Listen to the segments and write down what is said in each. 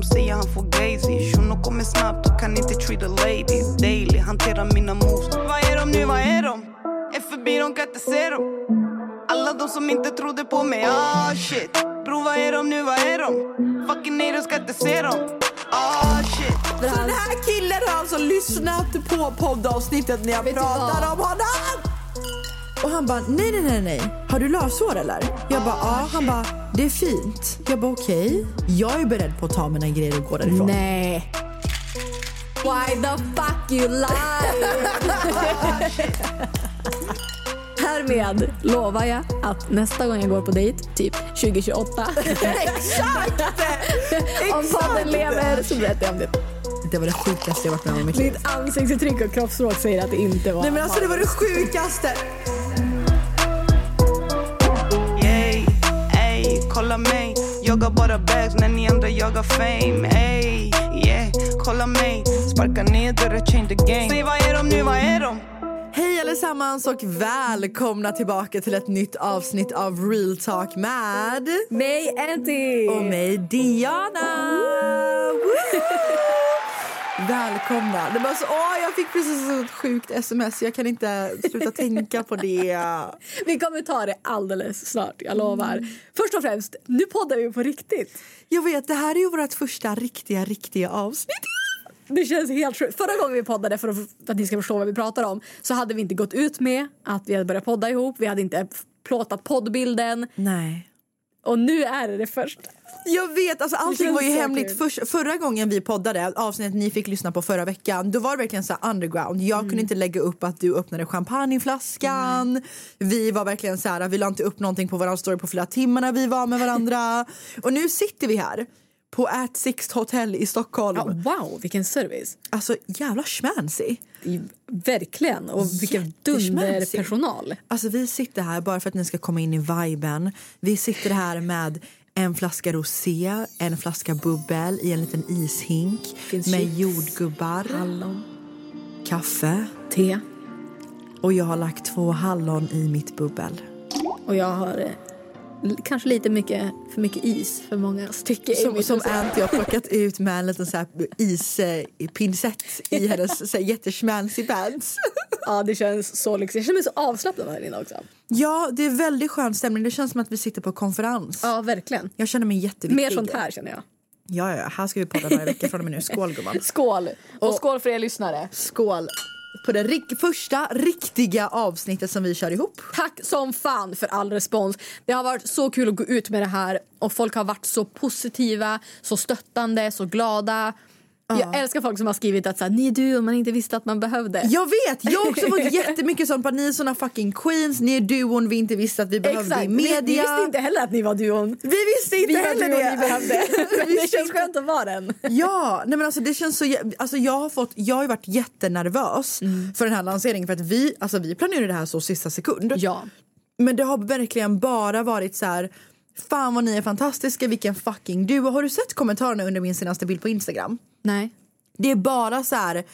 de säger han får gazy. Shuno kommer snabbt och kan inte treat a lady. Daily, hanterar mina moves. Vad är de nu, vad är de? Är förbi, de kan inte se dem. Alla de som inte trodde på mig, ah shit. Bro vad är de nu, vad är de? Fucking haters kan inte se dem. Ah shit. Så den här killen har alltså lyssnat på poddavsnittet när jag pratar om honom. Och han bara, nej, nej, nej, nej. Har du lösår eller? Jag bara, ja. Han bara, det är fint. Jag bara, okej. Jag är beredd på att ta mina grejer och gå därifrån. Nej. Why the fuck you lie? Härmed lovar jag att nästa gång jag går på dejt, typ 2028, Exakt! om podden lever så berättar jag om det. Det var det sjukaste jag varit med om i mitt liv. Mitt ansiktsuttryck och kroppsspråk säger att det inte var Nej men alltså det var det sjukaste. Kolla mig. Jag har bara bags när ni andra jagar fame. Ey, yeah, kolla mig. Sparka ner dörrar, change the game. Säg vad är de nu, vad är de? Hej allesammans och välkomna tillbaka till ett nytt avsnitt av Real Talk med Mig Anty! och mig Diana. Välkomna. Det var så, åh, jag fick precis ett sjukt sms. Jag kan inte sluta tänka på det. Vi kommer ta det alldeles snart, jag lovar. Först och främst, nu poddar vi på riktigt. Jag vet, det här är ju vårt första riktiga, riktiga avsnitt. Det känns helt sjukt. Förra gången vi poddade, för att ni ska förstå vad vi pratar om, så hade vi inte gått ut med att vi hade börjat podda ihop. Vi hade inte plåtat poddbilden. Nej. Och nu är det det första. Jag vet, alltså allting var ju hemligt. Först, förra gången vi poddade, avsnittet ni fick lyssna på förra veckan, då var det verkligen så underground. Jag Mm. kunde inte lägga upp att du öppnade champagneflaskan. Vi var verkligen så här, vi la inte upp någonting på våran story på flera timmar när vi var med varandra. Och nu sitter vi här på At Sixt Hotel i Stockholm. Ja, wow, vilken service. Alltså jävla schmancy. Verkligen. Och vilken dunderpersonal. Alltså vi sitter här bara för att ni ska komma in i viben. Vi sitter här med en flaska rosé, en flaska bubbel i en liten ishink med chips. jordgubbar, Hallon. kaffe Te. och jag har lagt två hallon i mitt bubbel. Och jag har eh, kanske lite mycket för mycket is för många stycken. i Som, mitt som. Anty har plockat ut med en liten ispinsett i hennes jätteschmancy pants. Ja, det känns så lyxigt. Jag känner mig så avslappnad här inne också. Ja, det är väldigt skön stämning. Det känns som att vi sitter på konferens. Ja, verkligen. Jag känner mig jätteviktig. Mer sånt här känner jag. Ja, ja, här ska vi podda varje vecka från och med nu. Skål gumman. Skål! Och skål för er lyssnare. Skål på det rik- första riktiga avsnittet som vi kör ihop. Tack som fan för all respons. Det har varit så kul att gå ut med det här och folk har varit så positiva, så stöttande, så glada. Jag älskar folk som har skrivit att så här, ni är du om man inte visste att man behövde. Jag vet, jag har också fått jättemycket sånt ni är såna fucking queens, ni är duon vi inte visste att vi behövde Exakt. i Vi, media. vi visste inte heller att ni var duon. Vi visste inte Vi heller det. vi behövde. Vi det känns skönt att vara den. Ja, nej men alltså det känns så alltså jag har fått jag har varit jättenervös Mm. för den här lanseringen för att vi alltså vi planerade det här så sista sekund. Ja. Men det har verkligen bara varit så här fan vad ni är fantastiska, vilken fucking duo. Har du sett kommentarerna under min senaste bild på Instagram? Nej. Det är bara så här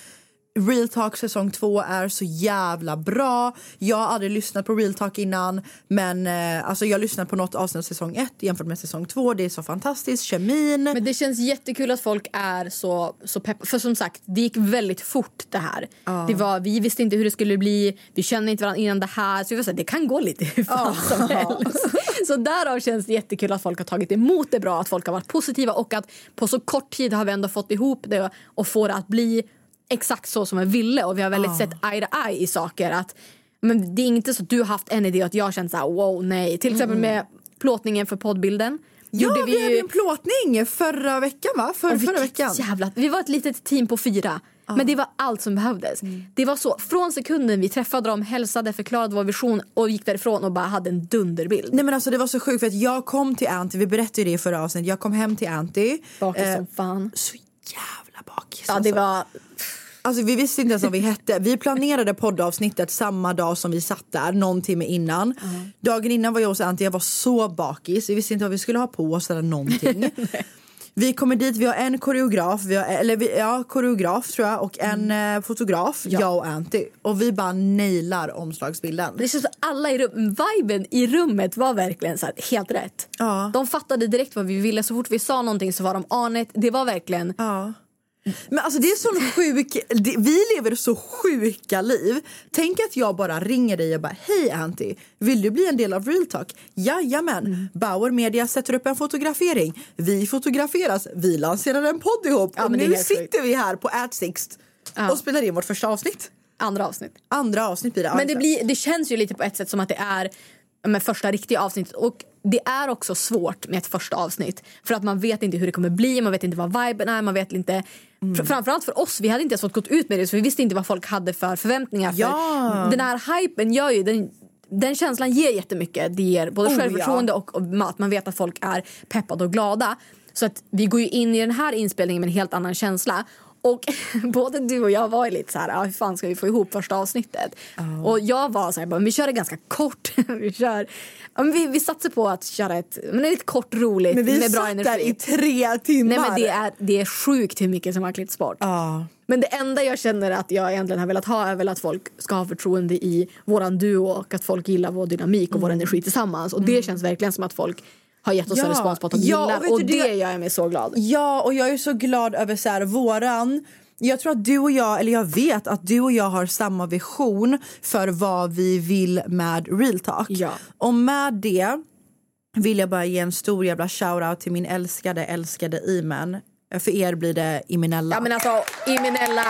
Real Talk säsong två är så jävla bra. Jag har aldrig lyssnat på Real Talk innan men eh, alltså jag har lyssnat på något avsnitt av säsong ett jämfört med säsong två. Det är så fantastiskt. Kemin. Men det känns jättekul att folk är så, så pepp. För som sagt, det gick väldigt fort det här. Det var, vi visste inte hur det skulle bli, vi kände inte varandra innan det här. Så vi var så här, det kan gå lite hur fan som helst. Så därav känns det jättekul att folk har tagit emot det bra, att folk har varit positiva och att på så kort tid har vi ändå fått ihop det och få det att bli exakt så som vi ville. Och vi har väldigt sett eye to eye i saker. Att, men det är inte så att du har haft en idé och att jag känt så här, wow nej. Till exempel med plåtningen för poddbilden. Ja, gjorde vi, hade en plåtning förra veckan va? För, förra veckan. Jävla, vi var ett litet team på fyra. Men det var allt som behövdes. Det var så, från sekunden vi träffade dem, hälsade, förklarade vår vision och gick därifrån och bara hade en dunderbild. Nej men alltså det var så sjukt för att jag kom till Anty, vi berättade ju det i förra avsnittet, jag kom hem till Anty. Bakis eh, som fan. Så jävla bakis Ja, alltså. det var... Alltså vi visste inte ens vad vi hette. Vi planerade poddavsnittet samma dag som vi satt där, någon timme innan. Dagen innan var jag hos Anty, jag var så bakis. Vi visste inte vad vi skulle ha på oss eller någonting. vi kommer dit, vi har en koreograf, vi har, eller vi, ja, koreograf tror jag och en eh, fotograf, jag och Anty. Och vi bara nailar omslagsbilden. Det känns som alla i rum, viben i rummet var verkligen så här, helt rätt. Ja. De fattade direkt vad vi ville. Så fort vi sa någonting så var de on it. Det var verkligen... Ja. Men alltså det är sån sjuk, vi lever så sjuka liv. Tänk att jag bara ringer dig och bara hej Anty, vill du bli en del av Real Talk? Jajamän, Mm. Bauer Media sätter upp en fotografering. Vi fotograferas, vi lanserar en podd ihop Ja, och nu sitter vi här på AdSixt Ja. och spelar in vårt första avsnitt. Andra avsnitt. Andra avsnitt blir det. Men det, blir, det känns ju lite på ett sätt som att det är men första riktiga avsnittet. Och det är också svårt med ett första avsnitt. För att man vet inte hur det kommer bli, man vet inte vad viben är, man vet inte... Fr- Framförallt för oss, vi hade inte ens fått gått ut med det så vi visste inte vad folk hade för förväntningar. För Ja. Den här hypen gör ju, den, den känslan ger jättemycket. Det ger både Oh, självförtroende och, och att man vet att folk är peppade och glada. Så att vi går ju in i den här inspelningen med en helt annan känsla. Och både du och jag var lite så här, ah, hur fan ska vi få ihop första avsnittet? Och jag var så här, bara, vi kör det ganska kort. vi, kör, ja, vi, vi satsar på att köra ett, men lite kort, roligt, Men vi med bra energi. där i tre timmar. Nej men det är, det är sjukt hur mycket som har klippts bort. Ja. Men det enda jag känner att jag egentligen har velat ha är väl att folk ska ha förtroende i våran duo och att folk gillar vår dynamik och vår energi tillsammans. Och det känns verkligen som att folk har gett oss Ja. en respons på att de Ja, och gillar. Och du, det gör mig så glad. Ja, och jag är så glad över så här, våran... Jag tror att du och jag, eller jag vet att du och jag har samma vision för vad vi vill med Real Talk. Ja. Och med det vill jag bara ge en stor jävla shoutout till min älskade, älskade Iman. För er blir det Iminella. Ja men alltså Iminella.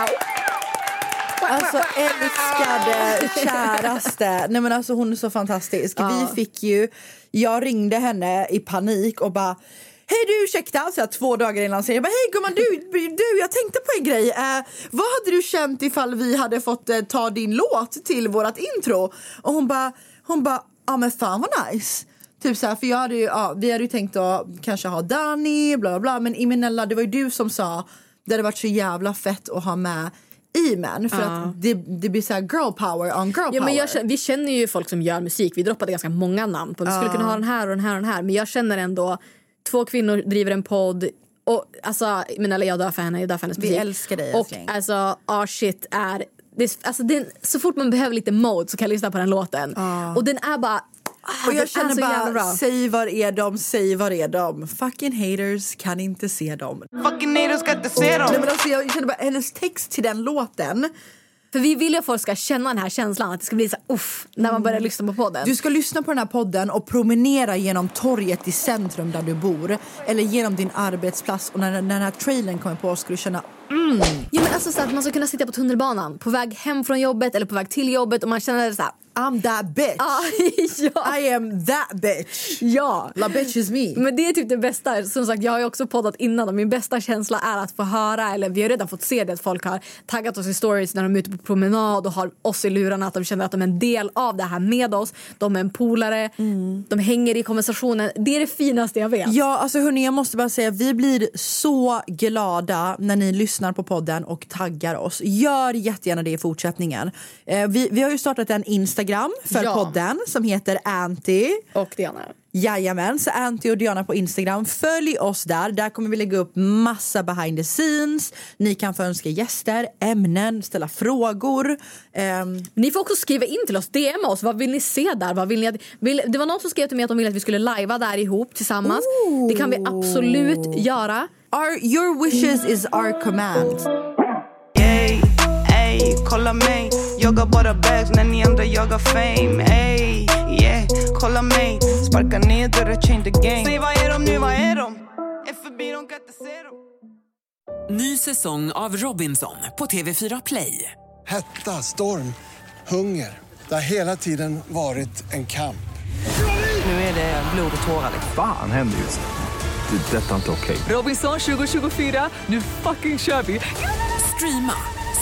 Alltså älskade, käraste. Nej men alltså hon är så fantastisk. Vi fick ju, jag ringde henne i panik och bara Hej du ursäkta, så jag två dagar innan. Jag bara hej gumman du, du jag tänkte på en grej. Eh, vad hade du känt ifall vi hade fått eh, ta din låt till vårat intro? Och hon bara, hon bara, ja men fan vad nice. Typ så här, för jag hade ju, ja, vi hade ju tänkt att kanske ha Danny, bla bla bla. Men Imenella, det var ju du som sa det hade varit så jävla fett att ha med Iman för att det, det blir så girl power on girl Ja, power. men jag, vi känner ju folk som gör musik. Vi droppade ganska många namn på Vi skulle kunna ha den här och den här och den här. Men jag känner ändå två kvinnor driver en podd. Och alltså, men eller jag dör för henne, jag dör för hennes Vi musik. älskar dig, Och älskling. alltså, ah shit är... Det, alltså, den, så fort man behöver lite mode så kan jag lyssna på den låten. Och den är bara... och jag är känner bara, säg var är de, säg var är de. Fucking haters kan inte se dem. Fucking haters got to say Nej, them. men alltså, jag känner bara, hennes text till den låten. För vi vill ju att folk ska känna den här känslan. Att det ska bli så uff, när man börjar lyssna på podden. Du ska lyssna på den här podden och promenera genom torget i centrum där du bor. Eller genom din arbetsplats. Och när, när den här trailern kommer på ska du känna Ja, men alltså, så att man ska kunna sitta på tunnelbanan på väg hem från jobbet eller på väg till jobbet och man känner så här... I'm that bitch. Ah, ja. I am that bitch. ja. La bitch is me. Men det är typ det bästa. Som sagt, jag har också poddat innan och min bästa känsla är att få höra, eller vi har redan fått se det, att folk har taggat oss i stories när de är ute på promenad och har oss i lurarna, att de känner att de är en del av det här med oss. De är en polare, de hänger i konversationen. Det är det finaste jag vet. Ja, alltså hörni, jag måste bara säga vi blir så glada när ni lyssnar på podden och taggar oss. Gör jättegärna det i fortsättningen. Eh, vi, vi har ju startat en Instagram för Ja. podden som heter Anty. Och Diana. Jajamän, så Anty och Diana på Instagram. Följ oss där. Där kommer vi lägga upp massa behind the scenes. Ni kan få önska gäster, ämnen, ställa frågor. Ehm, Ni får också skriva in till oss, DM oss. Vad vill ni se där? Vad vill ni att, vill, det var någon som skrev till mig att de ville att vi skulle lajva där ihop tillsammans. Det kan vi absolut göra. our, your wishes is our command. Ey, ey, kolla mig Jagar bara bags när ni andra jagar fame Ey, yeah, kolla mig Sparka ner dörrar, change the game Säg vad är de nu, vad är de? Är förbi, de kan inte se dem Ny säsong av Robinson på TV4 Play. Hetta, storm, hunger. Det har hela tiden varit en kamp. Nu är det blod och tårar liksom. Fan händer just nu. Det. är Detta är inte okej. Robinson 2024, nu fucking kör vi! Streama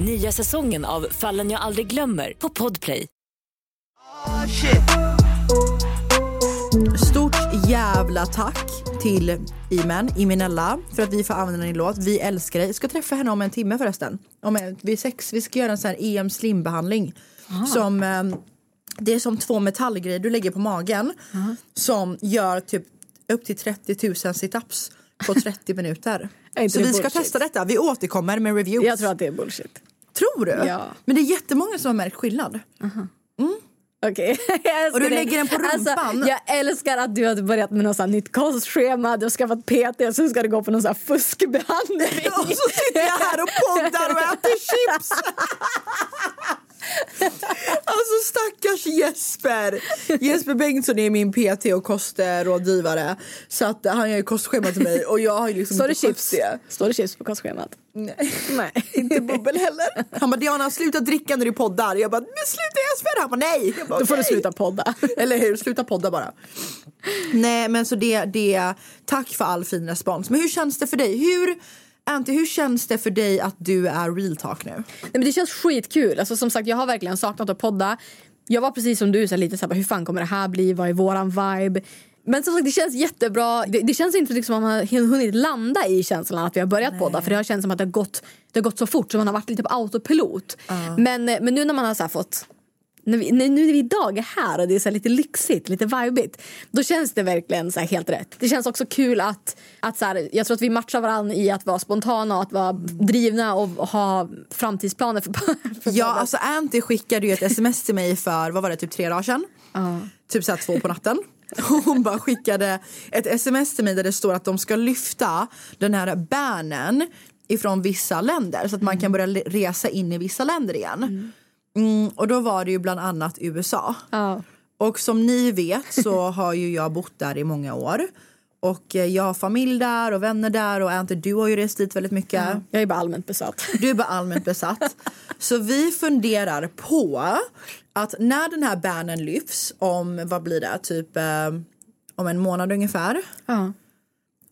Nya säsongen av Fallen jag aldrig glömmer på Podplay. Stort jävla tack till Imen, Iminella, för att vi får använda din låt. Vi älskar dig. Jag ska träffa henne om en timme förresten. Om en, vid sex. Vi ska göra en sån här EM slim-behandling. Som, eh, det är som två metallgrejer du lägger på magen som gör typ upp till 30 000 situps på 30 minuter. Så vi ska testa detta. Vi återkommer med reviews. Jag tror att det är bullshit. Tror du? Ja. Men det är jättemånga som har märkt skillnad. Okej. Jag älskar Och du det. lägger den på rumpan. Alltså, jag älskar att du har börjat med något nytt kostschema, du har skaffat PT och så ska du gå på någon fuskbehandling. Och så sitter jag här och poddar och äter chips. Alltså stackars Jesper. Jesper Bengtsson är min PT och kostrådgivare. Så att han gör ju kostschema till mig och jag har ju liksom Står det chips? det. Står det chips på kostschemat? Nej. Nej. Inte bubbel heller. Han bara Diana sluta dricka när du poddar. Jag bara men sluta Jesper. Han bara nej. Jag bara, Då får du "Okej." sluta podda. Eller hur? Sluta podda bara. Nej men så det, det, tack för all fin respons. Men hur känns det för dig? Hur, Ante, hur känns det för dig att du är real talk nu? Nej, men det känns skitkul. Alltså, som sagt, jag har verkligen saknat att podda. Jag var precis som du, så här, lite så här, hur fan kommer det här bli? Vad är våran vibe? Men som sagt, det känns jättebra. Det, det känns inte liksom att man har hunnit landa i känslan att vi har börjat podda. För det har känts som att det har gått, det har gått så fort så man har varit lite på autopilot. Men, eh, men nu när man har så fått när vi, nu när vi idag är här och det är så här lite lyxigt, lite vibigt. Då känns det verkligen så här helt rätt. Det känns också kul att, att så här, jag tror att vi matchar varandra i att vara spontana och att vara drivna och ha framtidsplaner för, för Ja, podden. alltså Anty skickade ju ett sms till mig för, vad var det, typ tre dagar sedan? Typ såhär två på natten. Hon bara skickade ett sms till mig där det står att de ska lyfta den här bannen ifrån vissa länder så att man kan börja le- resa in i vissa länder igen. Mm, och då var det ju bland annat USA. Ja. Och som ni vet så har ju jag bott där i många år. Och eh, jag har familj där och vänner där och Anty du har ju rest dit väldigt mycket. Jag är bara allmänt besatt. Du är bara allmänt besatt. Så vi funderar på att när den här bannen lyfts om, vad blir det, typ eh, om en månad ungefär. Ja.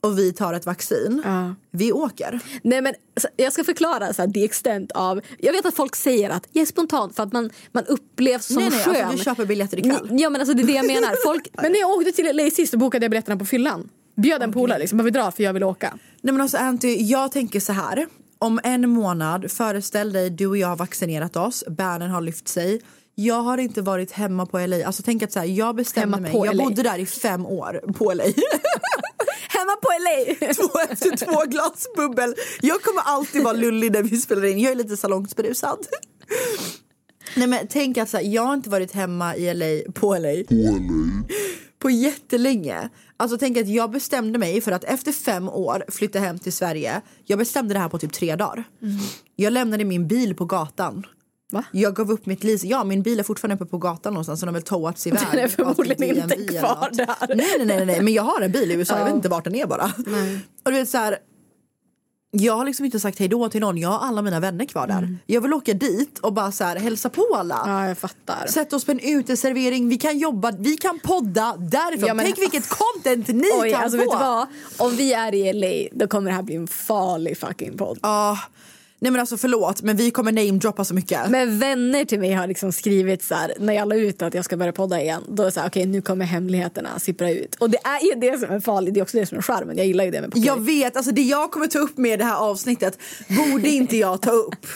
Och vi tar ett vaccin. Ja. Vi åker. Nej, men, jag ska förklara så här, the extent av... Jag vet att folk säger att jag är spontan för att man, man upplevs som nej, nej, skön. alltså, vi köper biljetter ikväll. Ja men alltså det är det jag menar. Folk, men när jag åkte till LA sist bokade jag biljetterna på fyllan. Bjöd en polare liksom, bara vi drar för jag vill åka. Nej men alltså Anty, jag tänker så här. Om en månad, föreställ dig du och jag har vaccinerat oss, bannen har lyft sig. Jag har inte varit hemma på LA. Alltså tänk att så här, jag bestämde Hemma mig. på Jag LA. bodde där i fem år på LA. LA! två efter två glas bubbel. Jag kommer alltid vara lullig när vi spelar in. Jag är lite salongsberusad. Nej men tänk att så här, jag har inte varit hemma i LA, på LA. På LA. På jättelänge. Alltså tänk att jag bestämde mig för att efter fem år flytta hem till Sverige. Jag bestämde det här på typ tre dagar. Jag lämnade min bil på gatan. Va? Jag gav upp mitt lease. Ja, min bil är fortfarande uppe på gatan någonstans. Så den har väl towats iväg. Den är typ förmodligen inte kvar där. Nej, nej, nej, nej, men jag har en bil i USA. Jag Ja. vet inte vart den är bara. Och du vet så här. Jag har liksom inte sagt hej då till någon. Jag har alla mina vänner kvar där. Jag vill åka dit och bara så här hälsa på alla. Ja jag fattar. Sätta oss på en uteservering, vi kan jobba, vi kan podda därifrån. Ja, men- Tänk vilket content ni Oj, kan alltså få! Om vi är i LA då kommer det här bli en farlig fucking podd. Ja, nej men alltså förlåt men vi kommer namedroppa så mycket. Men vänner till mig har liksom skrivit så här, när jag la ut att jag ska börja podda igen. Då är det så här, okej nu kommer hemligheterna sippra ut. Och det är ju det som är farligt, det är också det som är charmen. Jag gillar ju det med podd. Jag vet, alltså det jag kommer ta upp med det här avsnittet borde inte jag ta upp.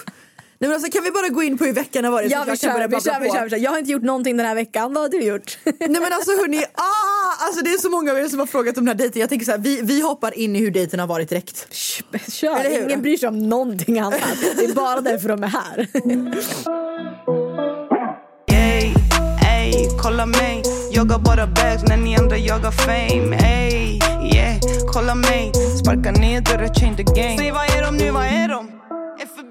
Nej men alltså kan vi bara gå in på hur veckan har varit? så Ja vi kör, vi kör, vi kör, vi kör. Jag har inte gjort någonting den här veckan. Vad har du gjort? Nej men alltså hörni, ah, alltså det är så många av er som har frågat om den här dejten. Jag tänker så här, vi, vi hoppar in i hur dejten har varit direkt. Kör, ingen bryr sig om någonting annat. Det är bara därför de är här. Ey, ey, kolla mig Jagar bara bags när ni andra jagar fame Ey, yeah, kolla mig Sparka ner dörrar, change the game Säg vad är de nu, vad är de?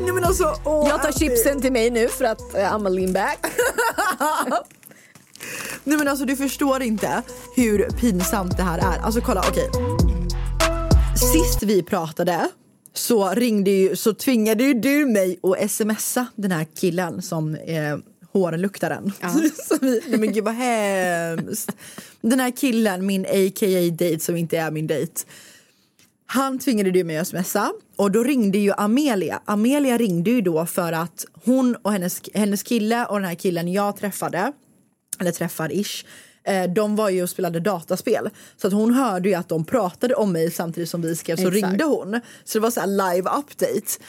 Nej, men alltså, åh, Jag tar chipsen till mig nu för att uh, I'm a lean back. Nej men alltså du förstår inte hur pinsamt det här är. Alltså kolla, okej. Sist vi pratade så ringde ju, så tvingade ju du mig att smsa den här killen som eh, håren luktar den. Så vi, nej men gud vad hemskt. Den här killen, min a.k.a. date som inte är min dejt. Han tvingade du mig att smsa och då ringde ju Amelia. Amelia ringde ju då för att hon och hennes, hennes kille och den här killen jag träffade, eller träffar ish, eh, de var ju och spelade dataspel. Så att hon hörde ju att de pratade om mig samtidigt som vi skrev så Exakt. ringde hon. Så det var så här live update.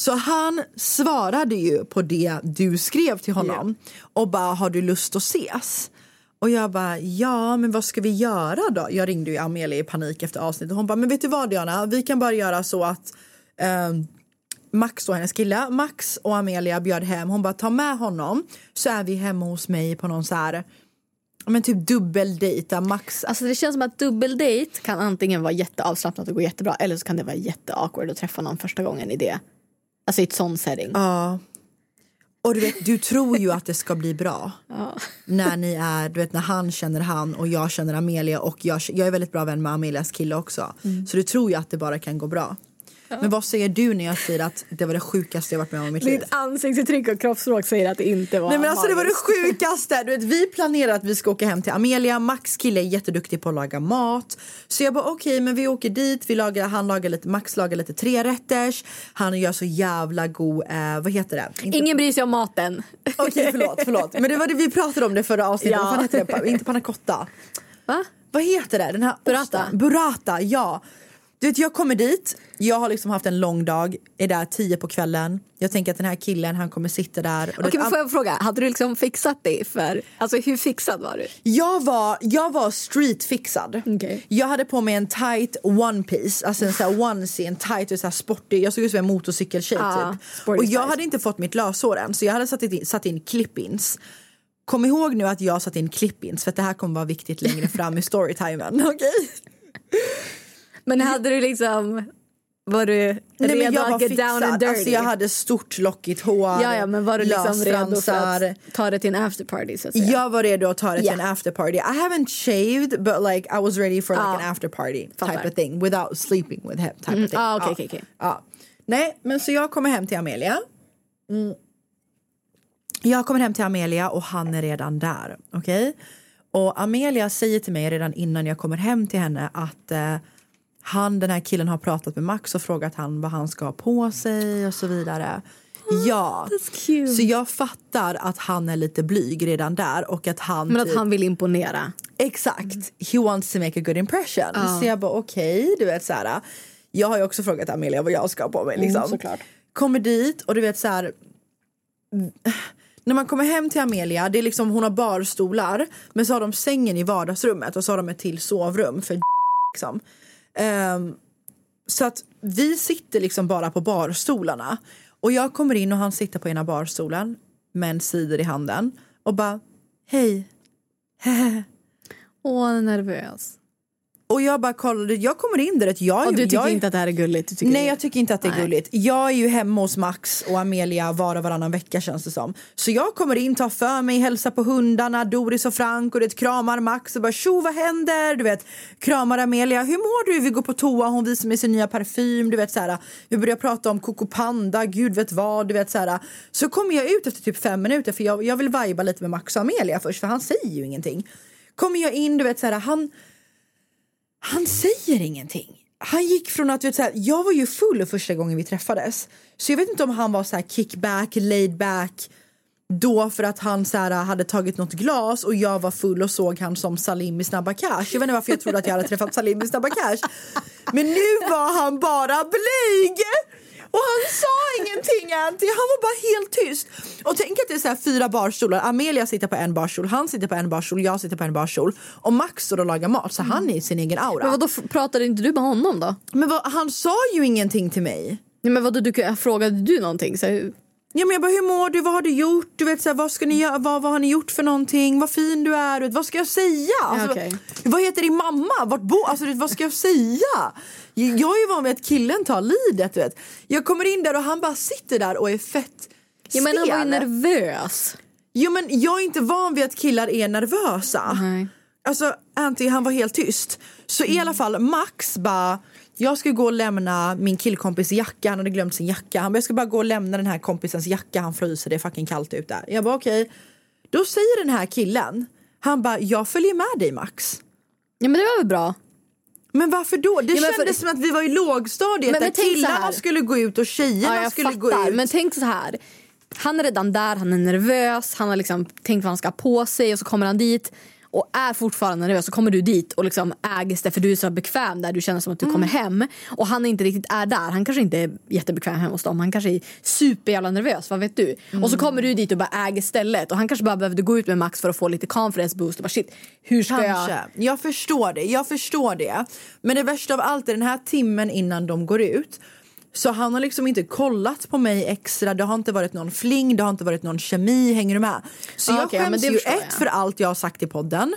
Så han svarade ju på det du skrev till honom och bara har du lust att ses? Och jag bara ja men vad ska vi göra då? Jag ringde ju Amelia i panik efter avsnittet och hon bara men vet du vad Diana vi kan bara göra så att ehm, Max och hennes kille, Max och Amelia bjöd hem, hon bara ta med honom så är vi hemma hos mig på någon så här men typ dubbeldejt där Max Alltså det känns som att dubbeldate kan antingen vara jätteavslappnat och gå jättebra eller så kan det vara jätteawkward att träffa någon första gången i det. Alltså i ett sån setting. Ja. Och du vet, du tror ju att det ska bli bra. När ni är, du vet när han känner han och jag känner Amelia och jag, jag är väldigt bra vän med Amelias kille också. Så du tror ju att det bara kan gå bra. Men vad säger du när jag säger att det var det sjukaste jag varit med om i mitt liv? Ditt ansiktsuttryck och kroppsspråk säger att det inte var Nej men alltså det var det sjukaste! Du vet, vi planerar att vi ska åka hem till Amelia, Max kille är jätteduktig på att laga mat. Så jag bara okej men vi åker dit, vi lagar, han lagar lite, Max lagar lite trerätters, han gör så jävla god, eh, vad heter det? Inte- Ingen bryr sig om maten. Okej förlåt, förlåt. Men det var det vi pratade om det förra avsnittet, Ja. vad fan heter det? Inte panna cotta. Va? Vad heter det? Den här Burrata. Burrata, ja. Du vet, jag kommer dit, jag har liksom haft en lång dag, är där tio på kvällen. Jag tänker att den här killen han kommer sitta där. Och Okej men får jag fråga, hade du liksom fixat dig för, alltså hur fixad var du? Jag var, jag var streetfixad. Okej. Jag hade på mig en tight one piece, alltså en sån här onesie, en tight och så här sportig. Jag såg ut som en motorcykeltjej Ja, typ. Och jag spice. hade inte fått mitt löshår än så jag hade satt in, satt in clip-ins. Kom ihåg nu att jag satt in clip-ins för att det här kommer vara viktigt längre fram i storytimen. Okej? Men hade du liksom, var du Nej, men redo jag att get down and fixad. dirty? Alltså jag hade stort lockigt hår, ja, ja, men var du liksom redo för att ta det till en afterparty? Jag var redo att ta det till Ja. en after party. I haven't shaved but like I was ready for like Ja. an after party Fattar. type of thing without sleeping with him type Mm, of thing. ah, okej, Ja. okej, okej. Ja. Nej, men så jag kommer hem till Amelia. Mm. Jag kommer hem till Amelia och han är redan där. Okej? Och Amelia säger till mig redan innan jag kommer hem till henne att eh, han, den här killen har pratat med Max och frågat han vad han ska ha på sig och så vidare. Ja, så jag fattar att han är lite blyg redan där och att han Men att typ- han vill imponera. Exakt. He wants to make a good impression. Så jag bara okej, du vet så här. Jag har ju också frågat Amelia vad jag ska ha på mig. Liksom. såklart. Kommer dit och du vet så här. När man kommer hem till Amelia, det är liksom, hon har barstolar men så har de sängen i vardagsrummet och så har de ett till sovrum för liksom. Um, så att vi sitter liksom bara på barstolarna och jag kommer in och han sitter på ena barstolen med en cider i handen och bara hej Åh, han är nervös. Och jag bara kollade, jag kommer in där. att Jag, Och du tycker jag, inte att det här är gulligt? Nej det- jag tycker inte att det är Nej. gulligt. Jag är ju hemma hos Max och Amelia var och varannan vecka känns det som. Så jag kommer in, tar för mig, hälsar på hundarna, Doris och Frank och det kramar Max och bara tjo vad händer? Du vet, kramar Amelia, hur mår du? Vi går på toa, hon visar mig sin nya parfym, du vet så här. Vi börjar prata om Coco Panda, gud vet vad, du vet så här. Så kommer jag ut efter typ fem minuter för jag, jag vill viba lite med Max och Amelia först för han säger ju ingenting. Kommer jag in, du vet så här, han han säger ingenting. Han gick från att, vet, så här, jag var ju full första gången vi träffades. Så jag vet inte om han var så här kickback, laid back då för att han så här, hade tagit något glas och jag var full och såg han som Salim i Snabba Cash. Jag vet inte varför jag trodde att jag hade träffat Salim i Snabba Cash. Men nu var han bara blyg! Och han sa ingenting Anty, han var bara helt tyst. Och tänk att det är så här fyra barstolar, Amelia sitter på en barstol, han sitter på en barstol, jag sitter på en barstol och Max står och lagar mat så han är i sin egen aura. Men f- pratade inte du med honom då? Men vad, han sa ju ingenting till mig. Nej, men vadå, du, frågade du någonting? Så, här, Ja, men jag bara, hur mår du? Vad har du gjort? Du vet, så här, vad, ska ni göra? Vad, vad har ni gjort för någonting? Vad fin du är. Vet, vad ska jag säga? Alltså, okej. Vad heter din mamma? Vart bo? Alltså, vet, vad ska jag säga? Jag är ju van vid att killen tar lidet. Du vet. Jag kommer in där och han bara sitter där och är fett ja, men han var ju nervös. Jo, men jag är inte van vid att killar är nervösa. Nej. Alltså Anty han var helt tyst. Så i alla fall Max bara jag ska gå och lämna min killkompis jacka, han hade glömt sin jacka. Han bara, jag ska bara gå och lämna den här kompisens jacka, han fryser, det är fucking kallt ute. Jag bara okej. Då säger den här killen, han bara jag följer med dig Max. Ja men det var väl bra. Men varför då? Det Ja, men för- kändes som att vi var i lågstadiet Men- där men så killarna skulle gå ut och tjejerna Ja, skulle gå fattar. ut. Men tänk så här. Han är redan där, han är nervös, han har liksom tänkt vad han ska ha på sig och så kommer han dit och är fortfarande nervös så kommer du dit och liksom äges det för du är så bekväm där du känner som att du kommer hem och han inte riktigt är där. Han kanske inte är jättebekväm hemma hos dem. Han kanske är superjävla nervös, vad vet du? Och så kommer du dit och bara äger stället och han kanske bara behövde gå ut med Max för att få lite confidence boost och bara shit, hur ska Kanske. jag? Jag förstår det, jag förstår det. Men det värsta av allt är den här timmen innan de går ut så han har liksom inte kollat på mig extra, det har inte varit någon fling, det har inte varit någon kemi, hänger du med? Så Ja, jag men skäms det ju ett jag. för allt jag har sagt i podden.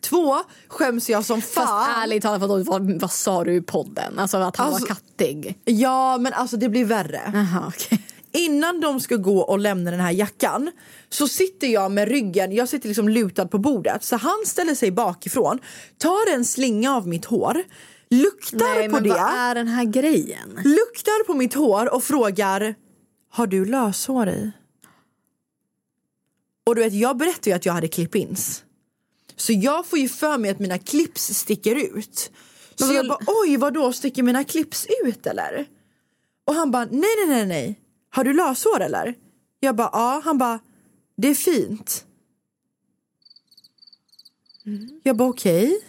Två, skäms jag som fan. Fast ärligt talat, vad, vad, vad sa du i podden? Alltså att han Alltså- var kattig? Ja men alltså det blir värre. Jaha, okej. Innan de ska gå och lämna den här jackan så sitter jag med ryggen, jag sitter liksom lutad på bordet så han ställer sig bakifrån, tar en slinga av mitt hår, luktar Nej, på men det. vad är den här grejen? luktar på mitt hår och frågar Har du löshår i? Och du vet, jag berättade ju att jag hade clip-ins. Så jag får ju för mig att mina clips sticker ut. Så Men jag vad- bara, oj vadå, sticker mina clips ut eller? Och han bara, nej nej nej nej, har du löshår eller? Jag bara, ja. Han bara, det är fint. Jag bara, okej.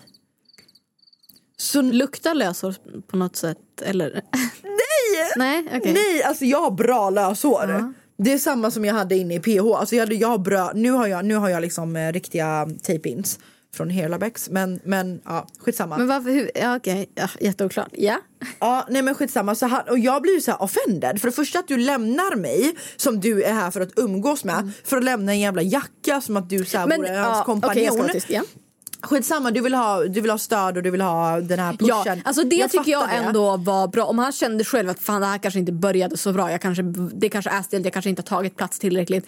Så Luktar löshår på något sätt? Eller? nej! Nej, okej. Nej, alltså jag har bra löshår. Det är samma som jag hade inne i PH. Alltså jag, hade, jag har bra, nu har jag, nu har jag liksom eh, riktiga tape-ins från Hairlabex. Men, men ja, skitsamma. Men varför? Hur? Ja, okej. Ja, jätteoklart. Ja. Ja, nej men skitsamma. Så han, och jag blir ju så här offended. För det första att du lämnar mig, som du är här för att umgås med, för att lämna en jävla jacka som att du så här Men, vore ja, hans kompanjon. jag ska vara tyst. Ja. Skitsamma, du vill, ha, du vill ha stöd och du vill ha den här pushen. Ja, alltså det tycker jag fattar det. ändå var bra. Om han kände själv att fan det här kanske inte började så bra, jag kanske, det kanske är stelt, jag kanske inte har tagit plats tillräckligt.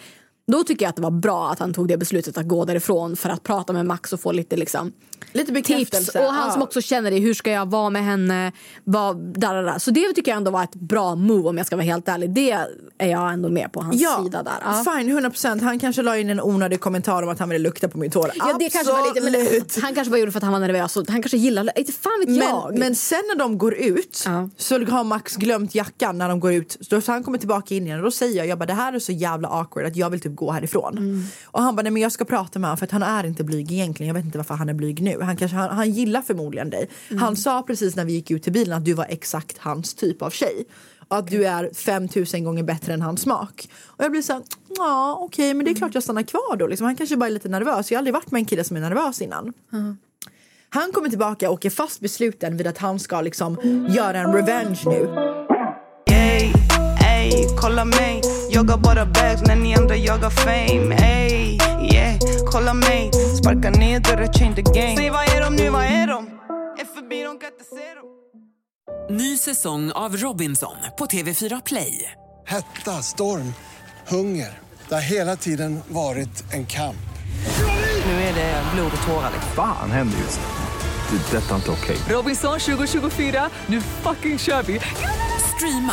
Då tycker jag att det var bra att han tog det beslutet att gå därifrån för att prata med Max och få lite liksom Lite tips. bekräftelse. Och han ja. som också känner det, hur ska jag vara med henne? Vad, där, där, där. Så det tycker jag ändå var ett bra move om jag ska vara helt ärlig. Det är jag ändå med på hans Ja, sida där. Ja. fine 100% Han kanske la in en onödig kommentar om att han ville lukta på mitt hår. Ja, det kanske var lite, men han kanske bara gjorde för att han var nervös. Och han kanske gillar inte fan vet jag. Men, men sen när de går ut Ja. så har Max glömt jackan när de går ut. Så han kommer tillbaka in igen och då säger jag, jag bara, det här är så jävla awkward att jag vill typ gå härifrån. Mm. Och han bara, nej men jag ska prata med honom för att han är inte blyg egentligen. Jag vet inte varför han är blyg nu. Han, kanske, han, han gillar förmodligen dig. Mm. Han sa precis när vi gick ut till bilen att du var exakt hans typ av tjej. Och att du är 5000 gånger bättre än hans smak. Och jag blir så här, ja okej men det är klart jag stannar kvar då. Liksom. Han kanske bara är lite nervös. Jag har aldrig varit med en kille som är nervös innan. Han kommer tillbaka och är fast besluten vid att han ska liksom göra en revenge nu. Kolla mig Jagar bara bags när ni andra jagar fame Ey, yeah, kolla mig Sparka ner dörrar, change the game Säg vad är de nu, vad är de? är förbi, de kan inte se dem Ny säsong av Robinson på TV4 Play. Hetta, storm, hunger. Det har hela tiden varit en kamp. Nu är det blod och tårar. Fan händer just nu. Det. är Detta är inte okej. Robinson 2024, nu fucking kör vi! Streama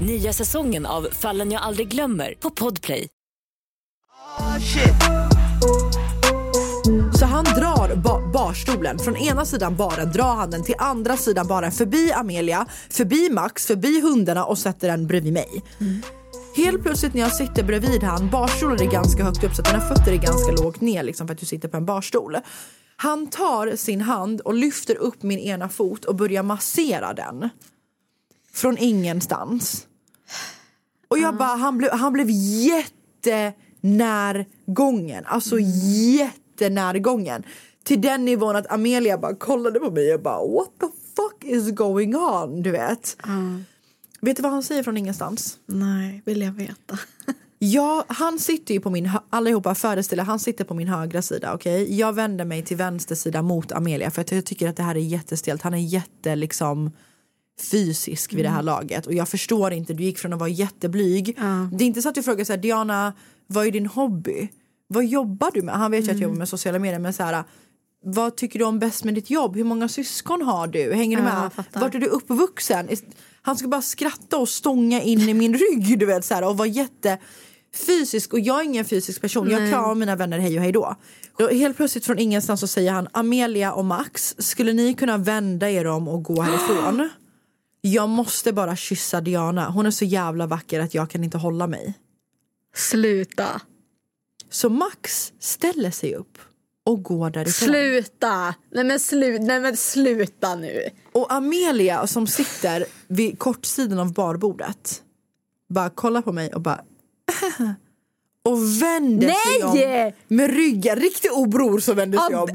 Nya säsongen av Fallen jag aldrig glömmer på Podplay. Så han drar ba barstolen från ena sidan baren, drar han den till andra sidan baren förbi Amelia, förbi Max, förbi hundarna och sätter den bredvid mig. Helt plötsligt när jag sitter bredvid han, barstolen är ganska högt upp så att dina fötter är ganska lågt ner liksom för att du sitter på en barstol. Han tar sin hand och lyfter upp min ena fot och börjar massera den. Från ingenstans. Och jag bara, han blev, han blev jättenärgången. Alltså jättenärgången. Till den nivån att Amelia bara kollade på mig och bara what the fuck is going on? Du vet. Vet du vad han säger från ingenstans? Nej, vill jag veta. Ja, han sitter ju på min, allihopa föreställer, han sitter på min högra sida, okej? Jag vänder mig till vänster sida mot Amelia för att jag tycker att det här är jättestelt. Han är jätte liksom fysisk vid det här laget och jag förstår inte, du gick från att vara jätteblyg. Det är inte så att du frågar så här, Diana, vad är din hobby? Vad jobbar du med? Han vet ju att jag jobbar med sociala medier men så här, vad tycker du om bäst med ditt jobb? Hur många syskon har du? Hänger du Ja, med? jag fattar. Vart är du uppvuxen? Han ska bara skratta och stånga in i min rygg du vet så här, och vara jätte fysisk och jag är ingen fysisk person. Jag Nej. kramar mina vänner hej och hej då. Och helt plötsligt från ingenstans så säger han Amelia och Max, skulle ni kunna vända er om och gå härifrån? Jag måste bara kyssa Diana. Hon är så jävla vacker att jag kan inte hålla mig. Sluta. Så Max ställer sig upp och går därifrån. Sluta! Nej men, slu Nej, men sluta nu. Och Amelia som sitter vid kortsidan av barbordet bara kollar på mig och bara och vänder sig Nej! om med ryggen, riktig obror som vänder sig om.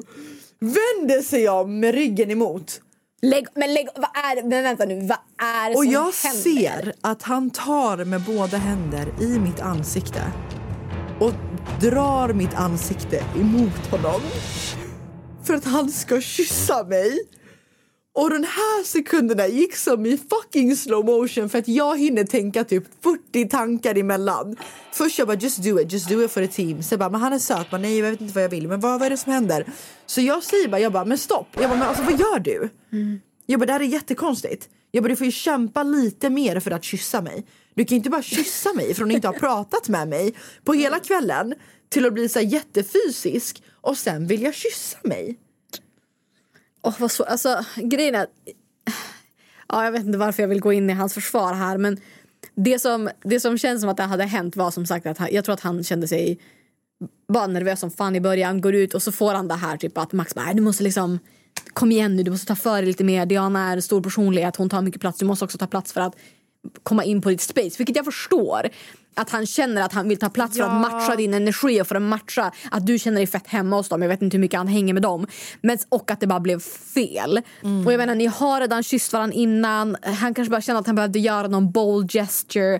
Vänder sig om med ryggen emot. Lägg, men lägg, vad är? Men vänta nu, vad är det Och som jag händer? ser att han tar med båda händer i mitt ansikte och drar mitt ansikte emot honom för att han ska kyssa mig. Och den här sekunderna gick som i fucking slow motion för att jag hinner tänka typ 40 tankar emellan. Först jag bara just do it, just do it for the team. Så jag bara men han är söt, men nej jag vet inte vad jag vill, men vad, vad är det som händer? Så jag säger bara, jag bara men stopp, jag bara men alltså vad gör du? Jag bara det här är jättekonstigt. Jag bara du får ju kämpa lite mer för att kyssa mig. Du kan ju inte bara kyssa mig från att inte ha pratat med mig på hela kvällen till att bli så här jättefysisk och sen vill jag kyssa mig. Oh, vad så, alltså, grejen är... Ja, jag vet inte varför jag vill gå in i hans försvar här men det som, det som känns som att det hade hänt var som sagt att han, jag tror att han kände sig bara nervös som fan i början, går ut och så får han det här typ att Max bara du måste liksom kom igen nu, du måste ta för dig lite mer. Diana är en stor personlighet, hon tar mycket plats, du måste också ta plats för att komma in på ditt space. Vilket jag förstår. Att han känner att han vill ta plats för Ja. att matcha din energi och för att matcha att du känner dig fett hemma hos dem. Jag vet inte hur mycket han hänger med dem. Men, och att det bara blev fel. Och jag menar ni har redan kysst varandra innan. Han kanske bara kände att han behövde göra någon bold gesture.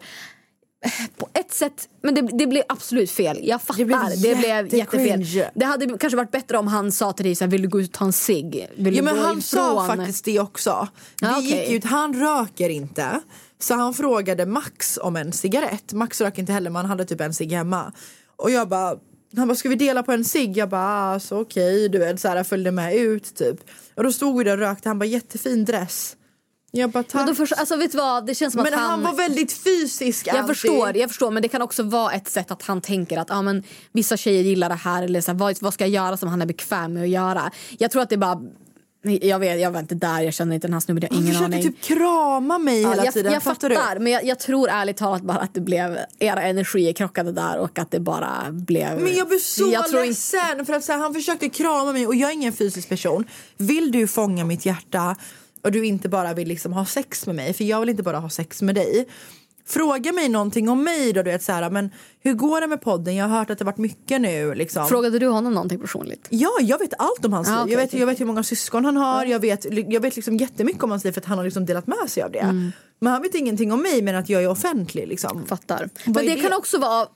På ett sätt, men det, det blev absolut fel. Jag fattar. Det blev, jätte- jättefel. cringe. Det hade kanske varit bättre om han sa till dig så här, vill du gå ut och ta en cigg? Ja men han sa ifrån?" faktiskt det också. Det Ja, okej. gick ut, han röker inte. Så han frågade Max om en cigarett. Max röker inte heller men han hade typ en cigg hemma. Och jag bara, han bara ska vi dela på en cigg? Jag bara alltså okej du vet så här följde med ut typ. Och då stod vi där och rökte han bara jättefin dress. Jag bara tack. Men, först, alltså, vet vad? Det känns som Men att han var väldigt fysisk Jag alltid. förstår, jag förstår men det kan också vara ett sätt att han tänker att ah, men, vissa tjejer gillar det här eller så här, vad, vad ska jag göra som han är bekväm med att göra. Jag tror att det bara jag vet, jag var inte där, jag känner inte den här snubben, jag har Han ingen aning. typ krama mig Ja, hela jag, tiden. jag fattar fattar, men jag, jag tror ärligt talat bara att det blev era energier krockade där och att det bara blev... Men jag blev så jag tror inte- ledsen för att här, han försökte krama mig och jag är ingen fysisk person. Vill du fånga mitt hjärta? och du inte bara vill liksom ha sex med mig, för jag vill inte bara ha sex med dig. Fråga mig någonting om mig då, du vet så här, men hur går det med podden? Jag har hört att det varit mycket nu. Liksom. Frågade du honom någonting personligt? Ja, jag vet allt om hans Ah, liv. okej, jag, vet, jag vet hur många syskon han har. Jag vet, jag vet liksom jättemycket om hans liv för att han har liksom delat med sig av det. Mm. Men han vet ingenting om mig men att jag är offentlig. Liksom. Fattar. Vad Men är det, kan också vara,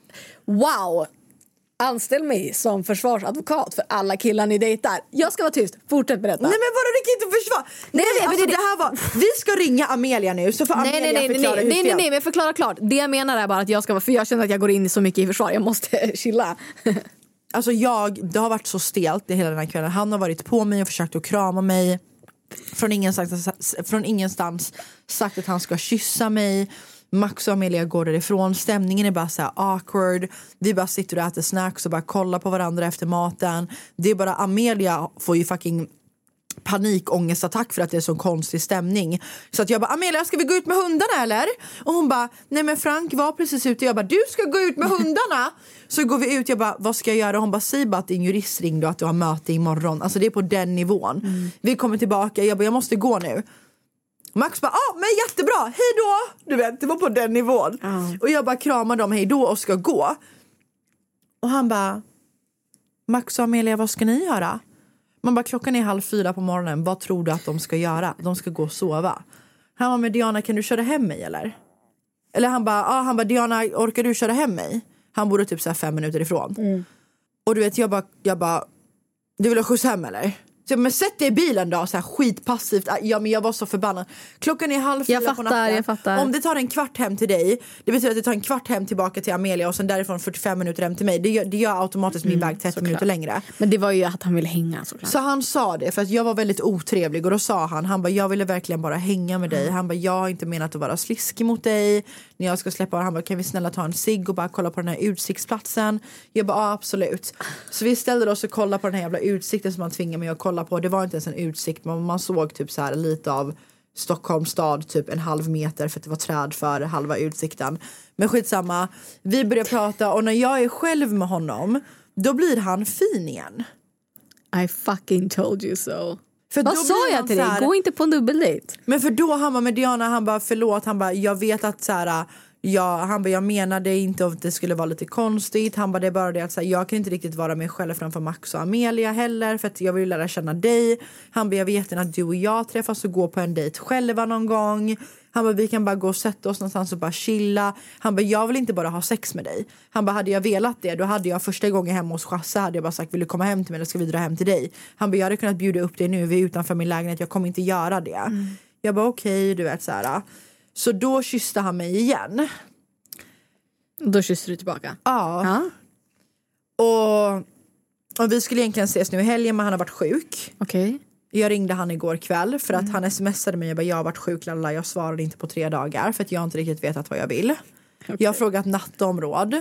wow, anställ mig som försvarsadvokat för alla killar ni dejtar. Jag ska vara tyst, fortsätt berätta. Nej men vadå det kan inte försvara. Nej, men alltså, det- det här var, vi ska ringa Amelia nu så får Nej, Amelia nej, nej, nej, förklara nej, hur nej, nej, fel. nej, men förklara klart. Det jag menar är bara att jag ska vara, för jag känner att jag går in så mycket i försvar, jag måste chilla. Alltså jag, det har varit så stelt hela den här kvällen. Han har varit på mig och försökt att krama mig. Från ingenstans, från ingenstans sagt att han ska kyssa mig. Max och Amelia går därifrån. Stämningen är bara så awkward. Vi bara sitter och äter snacks och bara kollar på varandra efter maten. Det är bara Amelia får ju fucking panikångestattack för att det är så konstig stämning. Så att jag bara, Amelia ska vi gå ut med hundarna eller? Och hon bara, nej men Frank var precis ute. Jag bara, du ska gå ut med hundarna? Så går vi ut, jag bara, vad ska jag göra? Hon bara, säg bara att din jurist ringde och att du har möte imorgon. Alltså det är på den nivån. Vi kommer tillbaka, jag bara, jag måste gå nu. Max bara, ah, men jättebra, hej då! Du vet, det var på den nivån. Och jag bara kramar dem hej då och ska gå. Och han bara, Max och Amelia, vad ska ni göra? Man bara, klockan är halv fyra på morgonen, vad tror du att de ska göra? De ska gå och sova. Han bara, men Diana kan du köra hem mig eller? Eller han bara, ah, han bara Diana orkar du köra hem mig? Han bodde typ så fem minuter ifrån. Och du vet jag bara, jag bara, du vill ha skjuts hem eller? Så men sätt dig i bilen då, så här skitpassivt. Ja, men jag var så förbannad. Klockan är halv fyra Jag på natten. jag fattar. Om det tar en kvart hem till dig, det betyder att det tar en kvart hem tillbaka till Amelia och sen därifrån 45 minuter hem till mig. Det gör, det gör automatiskt min väg 30 minuter längre. Men det var ju att han ville hänga såklart. Så han sa det för att jag var väldigt otrevlig och då sa han, han bara jag ville verkligen bara hänga med dig. Han bara jag har inte menat att vara sliskig mot dig. När jag ska släppa han bara kan vi snälla ta en cigg och bara kolla på den här utsiktsplatsen. Jag bara ja, absolut. Så vi ställde oss och kollade på den här jävla utsikten som han tvingade mig att kolla på. Det var inte ens en utsikt men man såg typ så här lite av Stockholms stad typ en halv meter för att det var träd för halva utsikten. Men skitsamma, vi börjar prata och när jag är själv med honom då blir han fin igen. I fucking told you so. För Vad sa jag till så dig? här- Gå inte på en dubbeldejt. Men för då han bara med Diana, han bara förlåt, han bara jag vet att så här, jag, han bara jag menade inte att det skulle vara lite konstigt. Han bara det är bara det att så här, jag kan inte riktigt vara mig själv framför Max och Amelia heller för att jag vill lära känna dig. Han bara jag vet gärna att du och jag träffas och går på en dejt själva någon gång. Han bara vi kan bara gå och sätta oss någonstans och bara chilla. Han bara jag vill inte bara ha sex med dig. Han bara hade jag velat det då hade jag första gången hemma hos Chasse hade jag bara sagt vill du komma hem till mig eller ska vi dra hem till dig? Han bara jag hade kunnat bjuda upp dig nu, vi är utanför min lägenhet, jag kommer inte göra det. Jag bara okej, du vet så här. Så då kysste han mig igen. Då kysste du tillbaka. Ja. Och, och vi skulle egentligen ses nu i helgen men han har varit sjuk. Okej. Jag ringde han igår kväll för att han smsade mig och bara jag har varit sjuk lalla. Jag svarade inte på tre dagar för att jag inte riktigt vetat vad jag vill. Jag har frågat Natta om råd,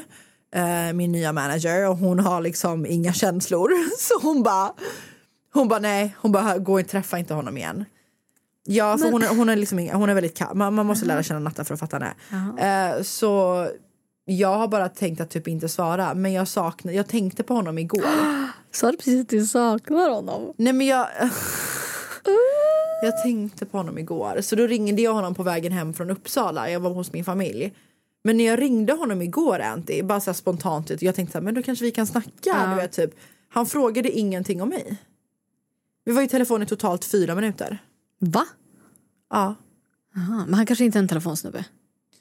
eh, min nya manager och hon har liksom inga känslor. Så hon bara, hon bara nej, hon bara gå och träffa inte honom igen. Ja, för Men- hon, är, hon, är liksom, hon är väldigt kall. Man, man måste lära känna Natta för att fatta henne. Eh, så jag har bara tänkt att typ inte svara. Men jag saknar, jag tänkte på honom igår. Sa du precis att du saknar honom? Nej men jag... Jag tänkte på honom igår. Så då ringde jag honom på vägen hem från Uppsala. Jag var hos min familj. Men när jag ringde honom igår Anty, bara så spontant jag tänkte så här, men då kanske vi kan snacka. Ja. Du vet, typ. Han frågade ingenting om mig. Vi var i telefon i totalt fyra minuter. Va? Ja. Aha, men han kanske inte är en telefonsnubbe.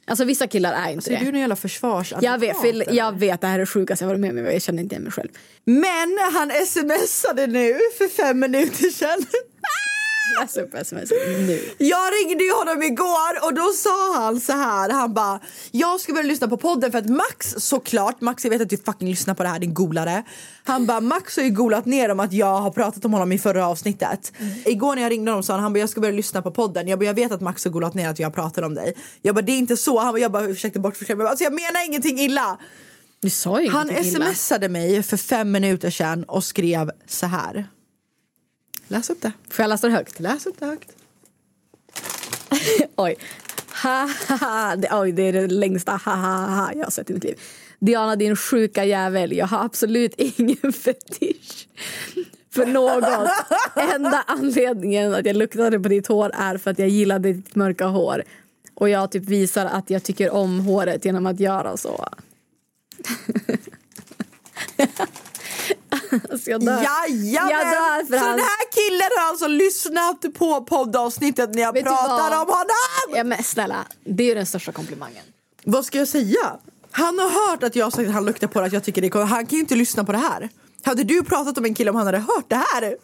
Alltså vissa killar är inte Så är det. du en jävla försvarsadvokat? Jag vet, för jag vet, det här är det sjukaste jag varit med om. Jag känner inte igen mig själv. Men han smsade nu för fem minuter sedan. Läs upp sms nu. Jag ringde ju honom igår och då sa han så här. Han bara, jag ska börja lyssna på podden för att Max såklart, Max jag vet att du fucking lyssnar på det här din golare. Han bara, Max har ju golat ner om att jag har pratat om honom i förra avsnittet. Igår när jag ringde honom sa han, han bara, jag ska börja lyssna på podden. Jag bara, jag vet att Max har golat ner att jag pratar om dig. Jag bara, det är inte så. Han bara, jag bara försökte bortförklara mig. Alltså jag menar ingenting illa. Du sa ju Han ingenting illa. smsade mig för fem minuter sedan och skrev så här. Läs upp det. Får jag läsa det högt? Läs upp det högt. Oj. Ha, ha, ha. Det, oj, det är det längsta ha, ha, ha jag har sett i mitt liv. Diana din sjuka jävel, jag har absolut ingen fetisch för något. Enda anledningen att jag luktade på ditt hår är för att jag gillade ditt mörka hår. Och jag typ visar att jag tycker om håret genom att göra så. alltså jag dör. Jajamän! Jag dör så han. den här killen har alltså lyssnat på poddavsnittet när jag Vet pratar om honom! Ja, men snälla, det är ju den största komplimangen. Vad ska jag säga? Han har hört att jag sagt att han luktar på det, att jag tycker det är. Han kan ju inte lyssna på det här. Hade du pratat om en kille om han hade hört det här?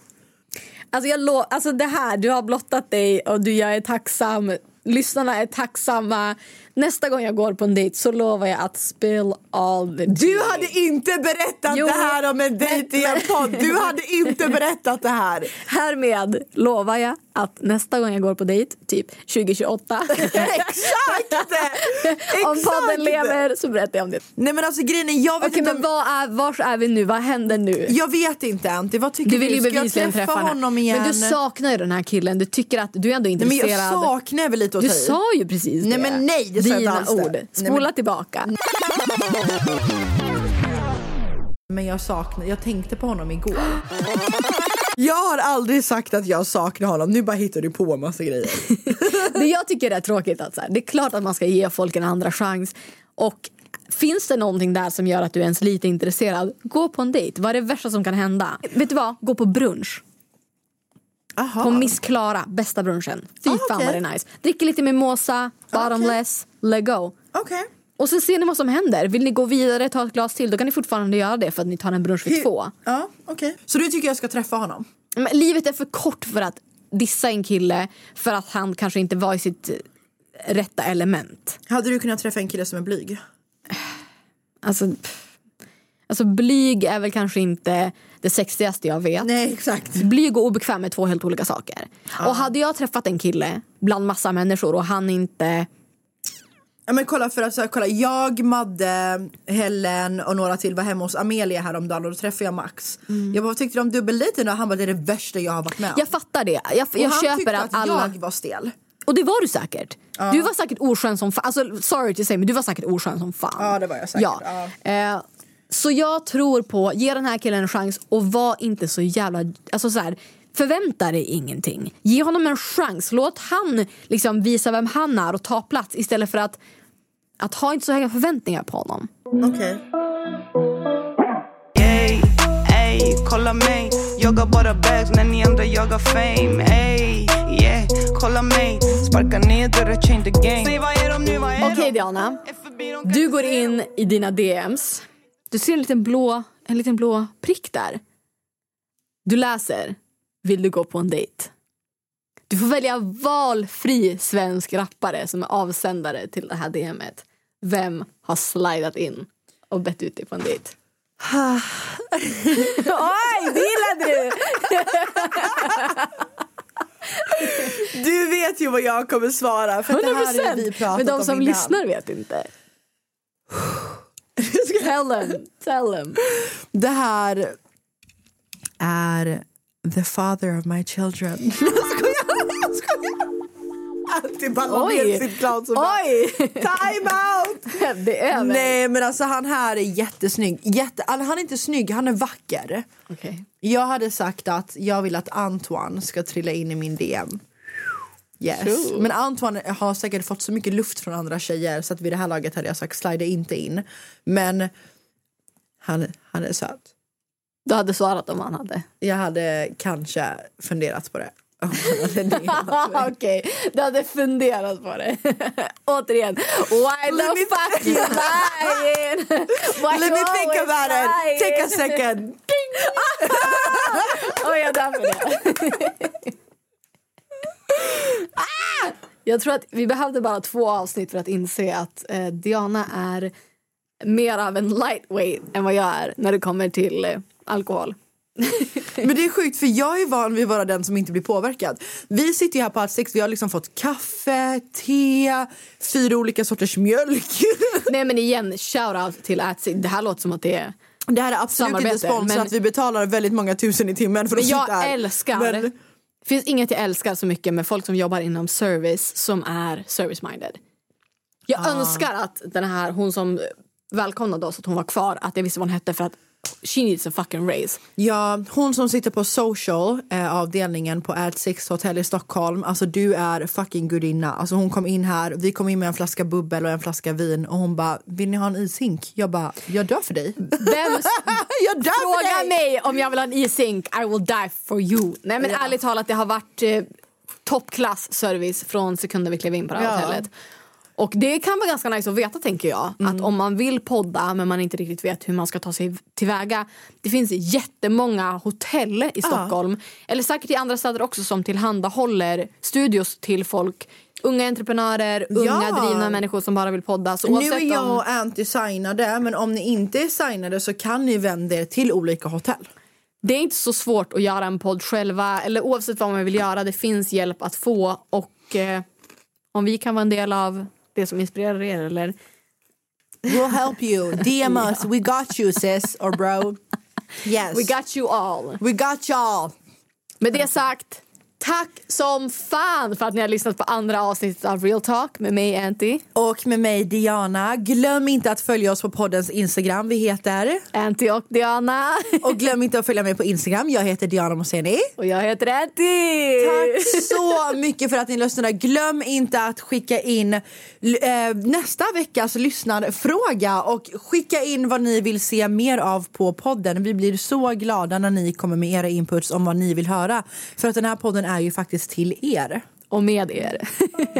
Alltså, jag lo- alltså det här, du har blottat dig och du, jag är tacksam. Lyssnarna är tacksamma. Nästa gång jag går på en dejt så lovar jag att spill all the Du tea. hade inte berättat Jo, det här om en dejt i en podd. Du hade inte berättat det här. Härmed lovar jag att nästa gång jag går på dejt, typ 2028. Exakt! om podden lever så berättar jag om det. Nej men alltså grejen är, jag vet Okej inte men om... vad är, vi nu? Vad händer nu? Jag vet inte Anty, vad tycker Du vill ju Ska jag bevisligen träffa träffa honom igen? Men du saknar ju den här killen. Du tycker att du är ändå Nej, men intresserad. jag saknar väl lite att Du sa ju precis Nej, det. men nej, det sa jag inte det. ord. Nej, Spola men- tillbaka. Men jag saknar, jag tänkte på honom igår. Jag har aldrig sagt att jag saknar honom, nu bara hittar du på en massa grejer. Det jag tycker är tråkigt att så här, det är klart att man ska ge folk en andra chans. Och finns det någonting där som gör att du är ens lite intresserad, gå på en dejt. Vad är det värsta som kan hända? Vet du vad? Gå på brunch. Aha. På Miss Klara, bästa brunchen. Fy Ah, fan vad det är nice. Dricker lite mimosa, bottomless, let go. Okej. Och så ser ni vad som händer. Vill ni gå vidare, ta ett glas till, då kan ni fortfarande göra det för att ni tar en brunch vid två. Ja, okej. Så du tycker jag ska träffa honom? Men livet är för kort för att dissa en kille för att han kanske inte var i sitt eh, rätta element. Hade du kunnat träffa en kille som är blyg? Alltså, alltså blyg är väl kanske inte det sexigaste jag vet. Nej, exakt. Blyg och obekväm är två helt olika saker. Och hade jag träffat en kille bland massa människor och han inte... Ja, men kolla, för att, så här, kolla, jag, Madde, Helen och några till var hemma hos Amelia häromdagen och då träffade jag Max. Jag bara, vad tyckte du om dubbeldejten? Och han bara, det är det värsta jag har varit med om. Jag fattar det. Jag, och jag han köper att att alla... jag var stel. Och det var du säkert. Du var säkert oskön som fan. Alltså, sorry to say, men du var säkert oskön som fan. Ja, det var jag säkert. Ja. Eh, så jag tror på, ge den här killen en chans och var inte så jävla... Alltså så här, förvänta dig ingenting. Ge honom en chans. Låt han liksom visa vem han är och ta plats istället för att, att ha inte så höga förväntningar på honom. Okej. Ey, ey, kolla mig Jagar bara bags när ni andra jagar fame Ey, yeah, kolla mig Sparka ner dörrar, change the game Säg vad är de nu, vad är Okej de? Diana, du går in i dina DMs. Du ser en liten blå, en liten blå prick där. Du läser, vill du gå på en dejt? Du får välja valfri svensk rappare som är avsändare till det här DMet. Vem har slidat in och bett ut dig på en dejt? Oj, det gillade du! Du vet ju vad jag kommer svara för att det här har vi 100%! pratat Men de om som innan. lyssnar vet inte. tell them, tell them. Det här är the father of my children. Alltid ballar ner sitt och bara, Oj! time out! det är väl... Nej men alltså han här är jättesnygg. Jätte, alltså, han är inte snygg, han är vacker. Okej. Jag hade sagt att jag vill att Antoine ska trilla in i min DM. Yes. Sure. Men Antoine har säkert fått så mycket luft från andra tjejer så att vid det här laget hade jag sagt slide inte in. Men han, han är söt. Du hade svarat om han hade. Jag hade kanske funderat på det. Okej, du hade funderat på det. Återigen, why Let the fuck you lying? Why Let me think about it. lying? Take a second. Oj, jag dör för det. Ah! Jag tror att vi behövde bara två avsnitt för att inse att eh, Diana är mer av en lightweight än vad jag är när det kommer till eh, alkohol. Men det är sjukt för jag är van vid att vara den som inte blir påverkad. Vi sitter ju här på Allt Sex, vi har liksom fått kaffe, te, fyra olika sorters mjölk. Nej men igen, shout-out till Atsy. Det här låter som att det är... Det här är absolut Samarbete, inte sponsrat, men- vi betalar väldigt många tusen i timmen för att jag sitta här. älskar... Men, Det finns inget jag älskar så mycket med folk som jobbar inom service som är service-minded. Jag Ah. önskar att den här, hon som välkomnade oss att hon var kvar att jag visste vad hon hette för att she needs a fucking raise. Ja, hon som sitter på social eh, avdelningen på Ad Six Hotel i Stockholm. Alltså du är fucking gudinna. Alltså hon kom in här, vi kom in med en flaska bubbel och en flaska vin och hon bara, vill ni ha en ishink? Jag bara, jag dör för dig. Vem jag dör fråga för dig! mig om jag vill ha en e-sync, I will die for you. Nej men Ja. ärligt talat, det har varit eh, toppklass service från sekunden vi klev in på det här Ja. hotellet. Och det kan vara ganska nice att veta tänker jag. Mm. Att om man vill podda men man inte riktigt vet hur man ska ta sig tillväga. Det finns jättemånga hotell i Stockholm. Eller säkert i andra städer också som tillhandahåller studios till folk. Unga entreprenörer, unga Ja. drivna människor som bara vill podda. Så Nu är jag och Anty signade, men om ni inte är signade så kan ni vända er till olika hotell. Det är inte så svårt att göra en podd själva eller oavsett vad man vill göra. Det finns hjälp att få och eh, om vi kan vara en del av det som inspirerar er eller We'll help you. DM us. We got you sis or bro. Yes. We got you all. We got y'all. Med det sagt, tack som fan för att ni har lyssnat på andra avsnittet av Real Talk med mig Anty. Och med mig Diana. Glöm inte att följa oss på poddens Instagram. Vi heter... Anty och Diana. Och glöm inte att följa mig på Instagram. Jag heter Diana Moseni. Och jag heter Anty. Tack så mycket för att ni lyssnade. Glöm inte att skicka in eh, nästa veckas lyssnarfråga och skicka in vad ni vill se mer av på podden. Vi blir så glada när ni kommer med era inputs om vad ni vill höra. För att den här podden är ju faktiskt till er. Och med er.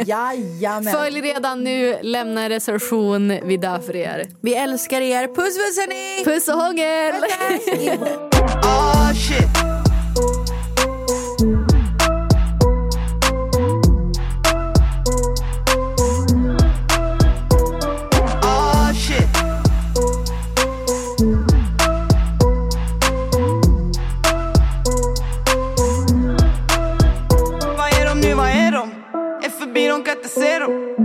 Jajamän. Följ redan nu, lämna en recension. Vi dör för er. Vi älskar er. Puss puss hörni! Puss och hångel! Oh shit. Se dem.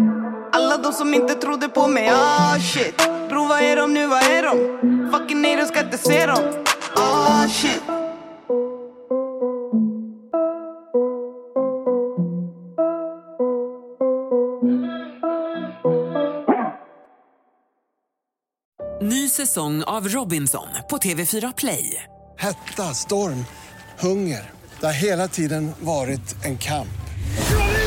Alla de som inte trodde på mig, oh shit. Bro, vad är de nu, vad är de? Fucking nej, de ska inte se dem. Oh shit. Ny säsong av Robinson på TV4 Play. Hetta, storm, hunger. Det har hela tiden varit en kamp.